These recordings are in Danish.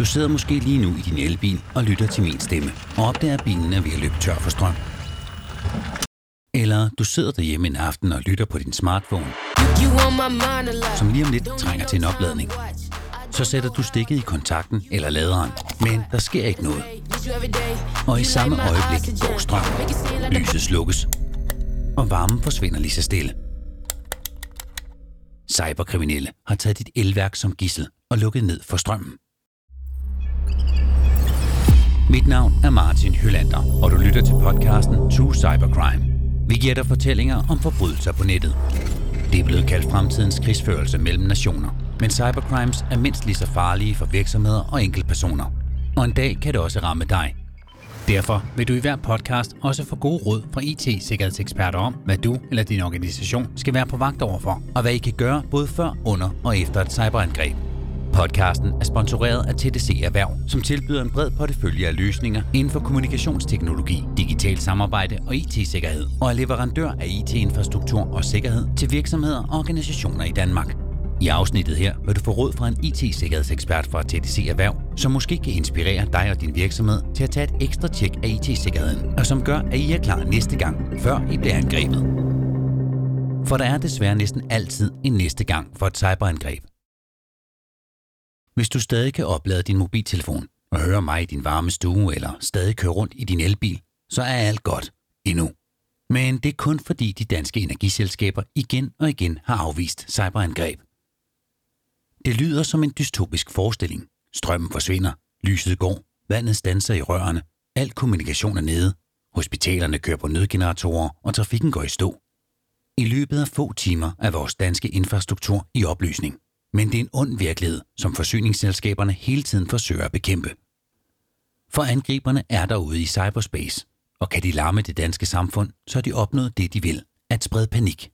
Du sidder måske lige nu i din elbil og lytter til min stemme, og opdager, at bilen er ved at løbe tør for strøm. Eller du sidder derhjemme en aften og lytter på din smartphone, som lige om lidt trænger til en opladning. Så sætter du stikket i kontakten eller laderen, men der sker ikke noget. Og i samme øjeblik går strøm. Lyset slukkes, og varmen forsvinder lige så stille. Cyberkriminelle har taget dit elværk som gissel og lukket ned for strømmen. Mit navn er Martin Hylander, og du lytter til podcasten True Cybercrime. Vi giver dig fortællinger om forbrydelser på nettet. Det er blevet kaldt fremtidens krigsførelse mellem nationer, men cybercrimes er mindst lige så farlige for virksomheder og enkeltpersoner. Og en dag kan det også ramme dig. Derfor vil du i hver podcast også få gode råd fra IT-sikkerhedseksperter om, hvad du eller din organisation skal være på vagt overfor, og hvad I kan gøre både før, under og efter et cyberangreb. Podcasten er sponsoreret af TDC Erhverv, som tilbyder en bred portefølje af løsninger inden for kommunikationsteknologi, digital samarbejde og IT-sikkerhed, og er leverandør af IT-infrastruktur og sikkerhed til virksomheder og organisationer i Danmark. I afsnittet her vil du få råd fra en IT-sikkerhedsekspert fra TDC Erhverv, som måske kan inspirere dig og din virksomhed til at tage et ekstra tjek af IT-sikkerheden, og som gør, at I er klar næste gang, før I bliver angrebet. For der er desværre næsten altid en næste gang for et cyberangreb. Hvis du stadig kan oplade din mobiltelefon og høre mig i din varme stue eller stadig køre rundt i din elbil, så er alt godt endnu. Men det er kun fordi de danske energiselskaber igen og igen har afvist cyberangreb. Det lyder som en dystopisk forestilling. Strømmen forsvinder, lyset går, vandet standser i rørene, al kommunikation er nede, hospitalerne kører på nødgeneratorer og trafikken går i stå. I løbet af få timer er vores danske infrastruktur i opløsning. Men det er en ond virkelighed, som forsyningsselskaberne hele tiden forsøger at bekæmpe. For angriberne er derude i cyberspace, og kan de larme det danske samfund, så har de opnået det, de vil, at sprede panik.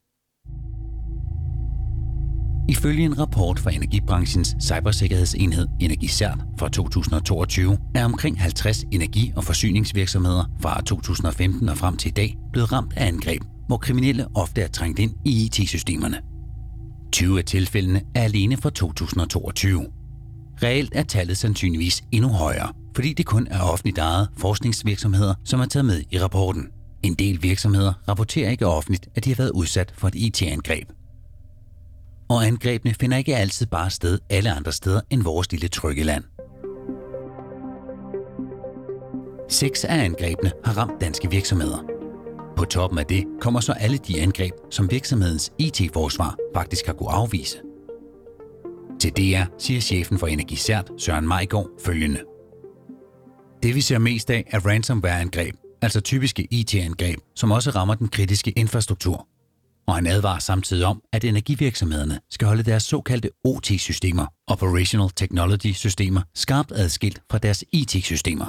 Ifølge en rapport fra energibranchens cybersikkerhedsenhed Energicert fra 2022 er omkring 50 energi- og forsyningsvirksomheder fra 2015 og frem til i dag blevet ramt af angreb, hvor kriminelle ofte er trængt ind i IT-systemerne. 20 af tilfældene er alene fra 2022. Reelt er tallet sandsynligvis endnu højere, fordi det kun er offentligt ejet forskningsvirksomheder, som er taget med i rapporten. En del virksomheder rapporterer ikke offentligt, at de har været udsat for et IT-angreb. Og angrebene finder ikke altid bare sted alle andre steder end vores lille trygge land. Seks af angrebene har ramt danske virksomheder – på toppen af det kommer så alle de angreb, som virksomhedens IT-forsvar faktisk har kunne afvise. Til DR siger chefen for Energisert, Søren Majgaard, følgende. Det vi ser mest af er ransomware-angreb, altså typiske IT-angreb, som også rammer den kritiske infrastruktur. Og han advarer samtidig om, at energivirksomhederne skal holde deres såkaldte OT-systemer, Operational Technology Systemer, skarpt adskilt fra deres IT-systemer.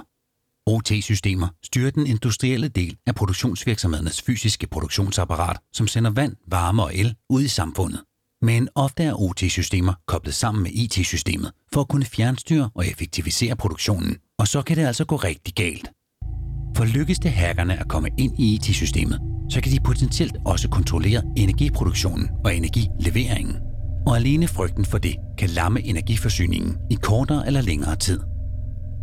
OT-systemer styrer den industrielle del af produktionsvirksomhedernes fysiske produktionsapparat, som sender vand, varme og el ud i samfundet. Men ofte er OT-systemer koblet sammen med IT-systemet for at kunne fjernstyre og effektivisere produktionen, og så kan det altså gå rigtig galt. For lykkes det hackerne at komme ind i IT-systemet, så kan de potentielt også kontrollere energiproduktionen og energileveringen. Og alene frygten for det kan lamme energiforsyningen i kortere eller længere tid –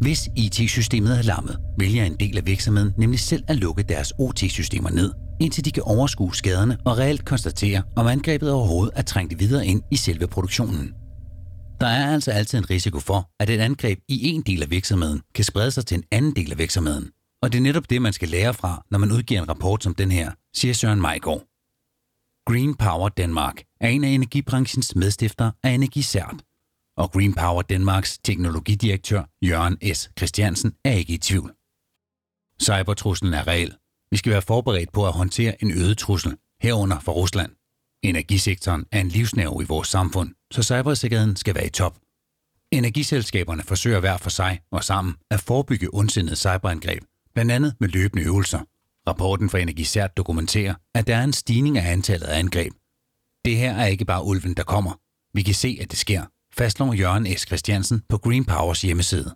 hvis IT-systemet er lammet, vælger en del af virksomheden nemlig selv at lukke deres OT-systemer ned, indtil de kan overskue skaderne og reelt konstatere, om angrebet overhovedet er trængt videre ind i selve produktionen. Der er altså altid en risiko for, at et angreb i en del af virksomheden kan sprede sig til en anden del af virksomheden. Og det er netop det, man skal lære fra, når man udgiver en rapport som den her, siger Søren Majgaard. Green Power Denmark er en af energibranchens medstifter af Energicert, og Green Power Danmarks teknologidirektør Jørgen S. Christiansen er ikke i tvivl. Cybertruslen er reel. Vi skal være forberedt på at håndtere en øget trussel, herunder for Rusland. Energisektoren er en livsnerve i vores samfund, så cybersikkerheden skal være i top. Energiselskaberne forsøger hver for sig og sammen at forebygge ondsindede cyberangreb, blandt andet med løbende øvelser. Rapporten fra Energisert dokumenterer, at der er en stigning af antallet af angreb. Det her er ikke bare ulven, der kommer. Vi kan se, at det sker fastslår Jørgen S. Christiansen på Green Powers hjemmeside.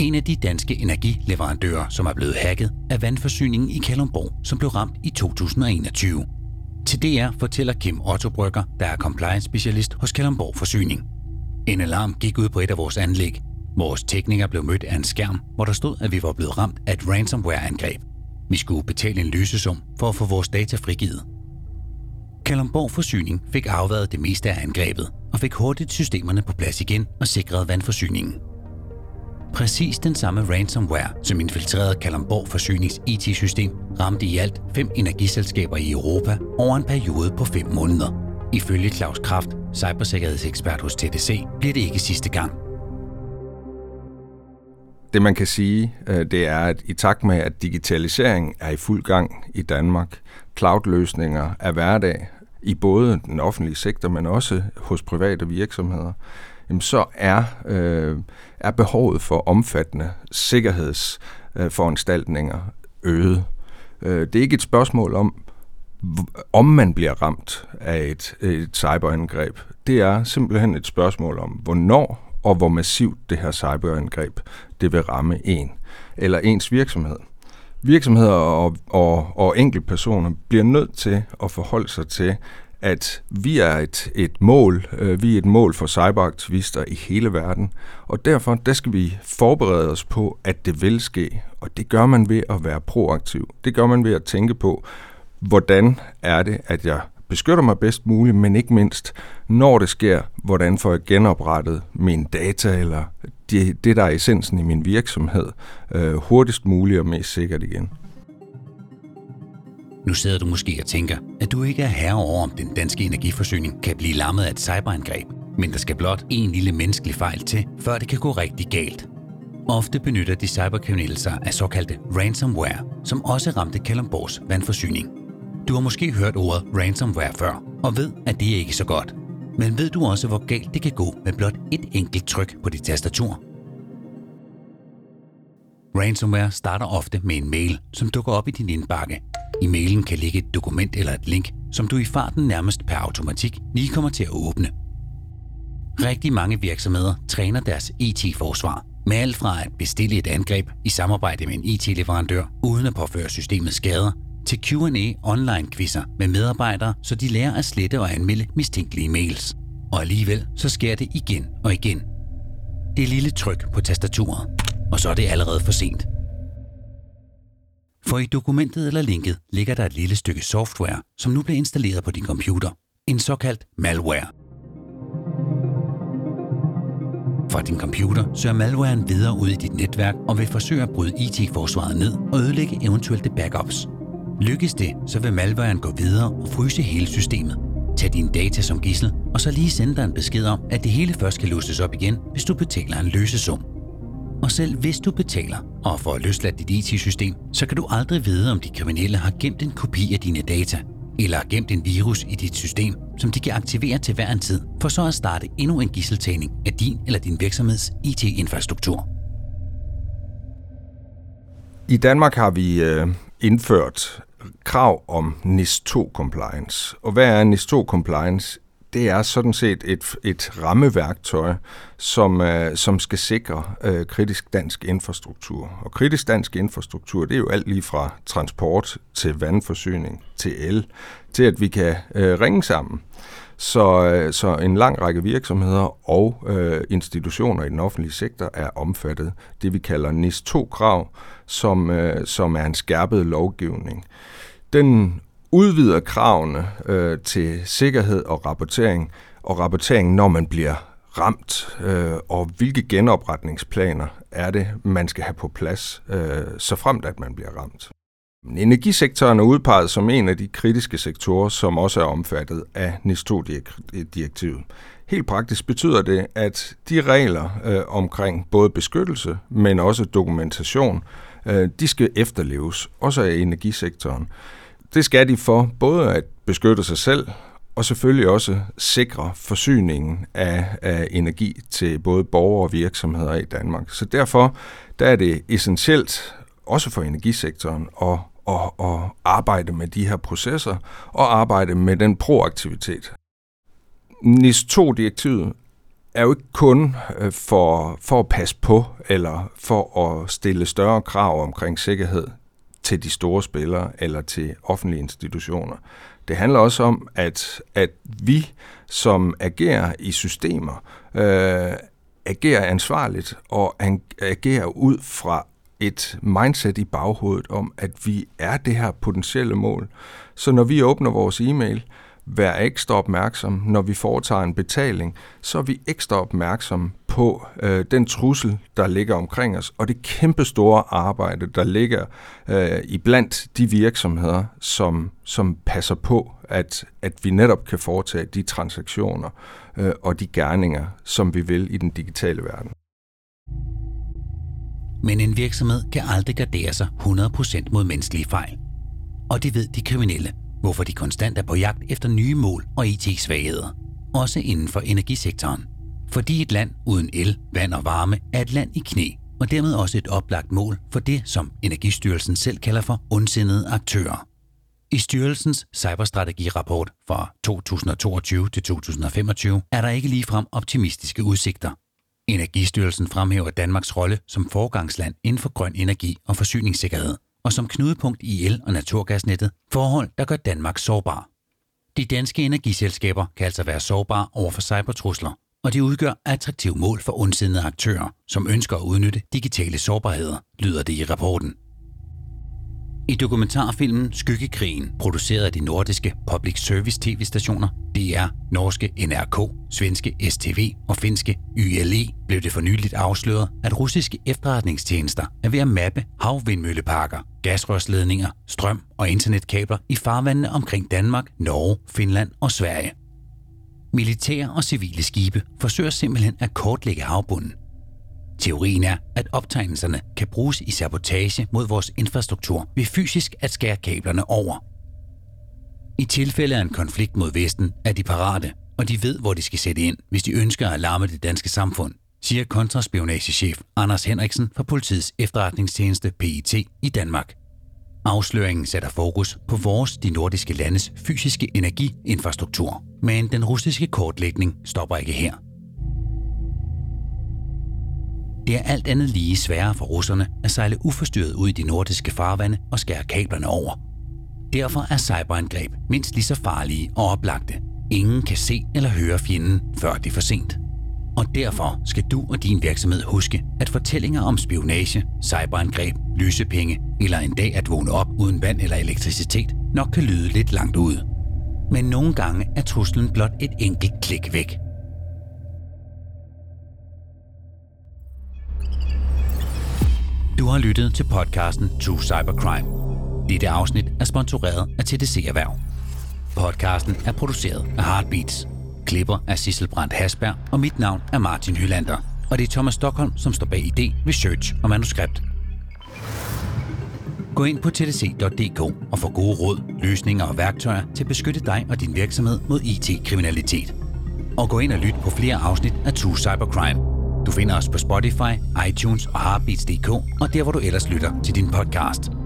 En af de danske energileverandører, som er blevet hacket, er vandforsyningen i Kalundborg, som blev ramt i 2021. Til DR fortæller Kim Otto Brygger, der er compliance specialist hos Kalundborg Forsyning. En alarm gik ud på et af vores anlæg, Vores tekniker blev mødt af en skærm, hvor der stod, at vi var blevet ramt af et ransomware-angreb. Vi skulle betale en løsesum for at få vores data frigivet. Kalumborg Forsyning fik afværet det meste af angrebet og fik hurtigt systemerne på plads igen og sikrede vandforsyningen. Præcis den samme ransomware, som infiltrerede Kalumborg Forsynings IT-system, ramte i alt fem energiselskaber i Europa over en periode på fem måneder. Ifølge Claus Kraft, cybersikkerhedsekspert hos TDC, bliver det ikke sidste gang. Det man kan sige, øh, det er, at i takt med, at digitalisering er i fuld gang i Danmark, cloud-løsninger er hverdag i både den offentlige sektor, men også hos private virksomheder, jamen så er, øh, er behovet for omfattende sikkerhedsforanstaltninger øh, øget. Øh, det er ikke et spørgsmål om, om man bliver ramt af et, et cyberangreb. Det er simpelthen et spørgsmål om, hvornår og hvor massivt det her cyberangreb det vil ramme en eller ens virksomhed. Virksomheder og, og, og enkeltpersoner bliver nødt til at forholde sig til, at vi er et, et mål, øh, vi er et mål for cyberaktivister i hele verden, og derfor der skal vi forberede os på, at det vil ske, og det gør man ved at være proaktiv. Det gør man ved at tænke på, hvordan er det, at jeg beskytter mig bedst muligt, men ikke mindst, når det sker, hvordan får jeg genoprettet mine data eller det, det der er essensen i min virksomhed, øh, hurtigst muligt og mest sikkert igen. Nu sidder du måske og tænker, at du ikke er herre over, om den danske energiforsyning kan blive lammet af et cyberangreb, men der skal blot en lille menneskelig fejl til, før det kan gå rigtig galt. Ofte benytter de cyberkriminelle sig af såkaldte ransomware, som også ramte Kalundborgs vandforsyning. Du har måske hørt ordet ransomware før, og ved, at det ikke er så godt. Men ved du også, hvor galt det kan gå med blot et enkelt tryk på dit tastatur? Ransomware starter ofte med en mail, som dukker op i din indbakke. I mailen kan ligge et dokument eller et link, som du i farten nærmest per automatik lige kommer til at åbne. Rigtig mange virksomheder træner deres IT-forsvar med alt fra at bestille et angreb i samarbejde med en IT-leverandør uden at påføre systemet skader, til Q&A online-quizzer med medarbejdere, så de lærer at slette og anmelde mistænkelige mails. Og alligevel så sker det igen og igen. Det er lille tryk på tastaturet, og så er det allerede for sent. For i dokumentet eller linket ligger der et lille stykke software, som nu bliver installeret på din computer. En såkaldt malware. Fra din computer søger malwaren videre ud i dit netværk og vil forsøge at bryde IT-forsvaret ned og ødelægge eventuelle backups. Lykkes det, så vil malwaren gå videre og fryse hele systemet. Tag dine data som gissel, og så lige sende dig en besked om, at det hele først kan låses op igen, hvis du betaler en løsesum. Og selv hvis du betaler og får løsladt dit IT-system, så kan du aldrig vide, om de kriminelle har gemt en kopi af dine data, eller har gemt en virus i dit system, som de kan aktivere til hver en tid, for så at starte endnu en gisseltagning af din eller din virksomheds IT-infrastruktur. I Danmark har vi øh, indført krav om NIS2 compliance. Og hvad er NIS2 compliance? Det er sådan set et, et rammeværktøj, som, øh, som skal sikre øh, kritisk dansk infrastruktur. Og kritisk dansk infrastruktur, det er jo alt lige fra transport til vandforsyning til el, til at vi kan øh, ringe sammen. Så, øh, så en lang række virksomheder og øh, institutioner i den offentlige sektor er omfattet det, vi kalder NIS2-krav, som, øh, som er en skærpet lovgivning. Den udvider kravene øh, til sikkerhed og rapportering, og rapportering, når man bliver ramt, øh, og hvilke genopretningsplaner er det, man skal have på plads, øh, så fremt at man bliver ramt. Energisektoren er udpeget som en af de kritiske sektorer, som også er omfattet af NIS2-direktivet. Helt praktisk betyder det, at de regler øh, omkring både beskyttelse, men også dokumentation, øh, de skal efterleves, også af energisektoren. Det skal de for både at beskytte sig selv og selvfølgelig også sikre forsyningen af, af energi til både borgere og virksomheder i Danmark. Så derfor der er det essentielt, også for energisektoren, at, at, at arbejde med de her processer og arbejde med den proaktivitet. NIS 2-direktivet er jo ikke kun øh, for, for at passe på eller for at stille større krav omkring sikkerhed til de store spillere eller til offentlige institutioner. Det handler også om, at, at vi, som agerer i systemer, øh, agerer ansvarligt og agerer ud fra et mindset i baghovedet om, at vi er det her potentielle mål. Så når vi åbner vores e-mail, vær ekstra opmærksom, når vi foretager en betaling, så er vi ekstra opmærksom på øh, den trussel, der ligger omkring os, og det kæmpe store arbejde, der ligger øh, iblandt de virksomheder, som, som passer på, at, at vi netop kan foretage de transaktioner øh, og de gerninger, som vi vil i den digitale verden. Men en virksomhed kan aldrig gardere sig 100% mod menneskelige fejl. Og det ved de kriminelle, hvorfor de konstant er på jagt efter nye mål og IT-svagheder, også inden for energisektoren. Fordi et land uden el, vand og varme er et land i knæ, og dermed også et oplagt mål for det, som Energistyrelsen selv kalder for ondsindede aktører. I styrelsens cyberstrategirapport fra 2022 til 2025 er der ikke ligefrem optimistiske udsigter. Energistyrelsen fremhæver Danmarks rolle som forgangsland inden for grøn energi og forsyningssikkerhed – og som knudepunkt i el- og naturgasnettet, forhold, der gør Danmark sårbar. De danske energiselskaber kan altså være sårbare over for cybertrusler, og de udgør attraktive mål for ondsindede aktører, som ønsker at udnytte digitale sårbarheder, lyder det i rapporten. I dokumentarfilmen Skyggekrigen, produceret af de nordiske public service tv-stationer DR, norske NRK, svenske STV og finske YLE, blev det for nyligt afsløret, at russiske efterretningstjenester er ved at mappe havvindmølleparker, gasrørsledninger, strøm og internetkabler i farvandene omkring Danmark, Norge, Finland og Sverige. Militære og civile skibe forsøger simpelthen at kortlægge havbunden Teorien er, at optegnelserne kan bruges i sabotage mod vores infrastruktur ved fysisk at skære kablerne over. I tilfælde af en konflikt mod Vesten er de parate, og de ved, hvor de skal sætte ind, hvis de ønsker at larme det danske samfund, siger kontraspionagechef Anders Henriksen fra politiets efterretningstjeneste PIT i Danmark. Afsløringen sætter fokus på vores, de nordiske landes fysiske energiinfrastruktur, men den russiske kortlægning stopper ikke her – det er alt andet lige sværere for russerne at sejle uforstyrret ud i de nordiske farvande og skære kablerne over. Derfor er cyberangreb mindst lige så farlige og oplagte. Ingen kan se eller høre fjenden, før det er for sent. Og derfor skal du og din virksomhed huske, at fortællinger om spionage, cyberangreb, lysepenge eller en dag at vågne op uden vand eller elektricitet nok kan lyde lidt langt ude. Men nogle gange er truslen blot et enkelt klik væk – Du har lyttet til podcasten True Cybercrime. Dette afsnit er sponsoreret af TDC Erhverv. Podcasten er produceret af Heartbeats. Klipper af Sissel Brandt Hasberg, og mit navn er Martin Hylander. Og det er Thomas Stockholm, som står bag idé, research og manuskript. Gå ind på tdc.dk og få gode råd, løsninger og værktøjer til at beskytte dig og din virksomhed mod IT-kriminalitet. Og gå ind og lyt på flere afsnit af True Cybercrime – du finder os på Spotify, iTunes og Heartbeats.dk og der, hvor du ellers lytter til din podcast.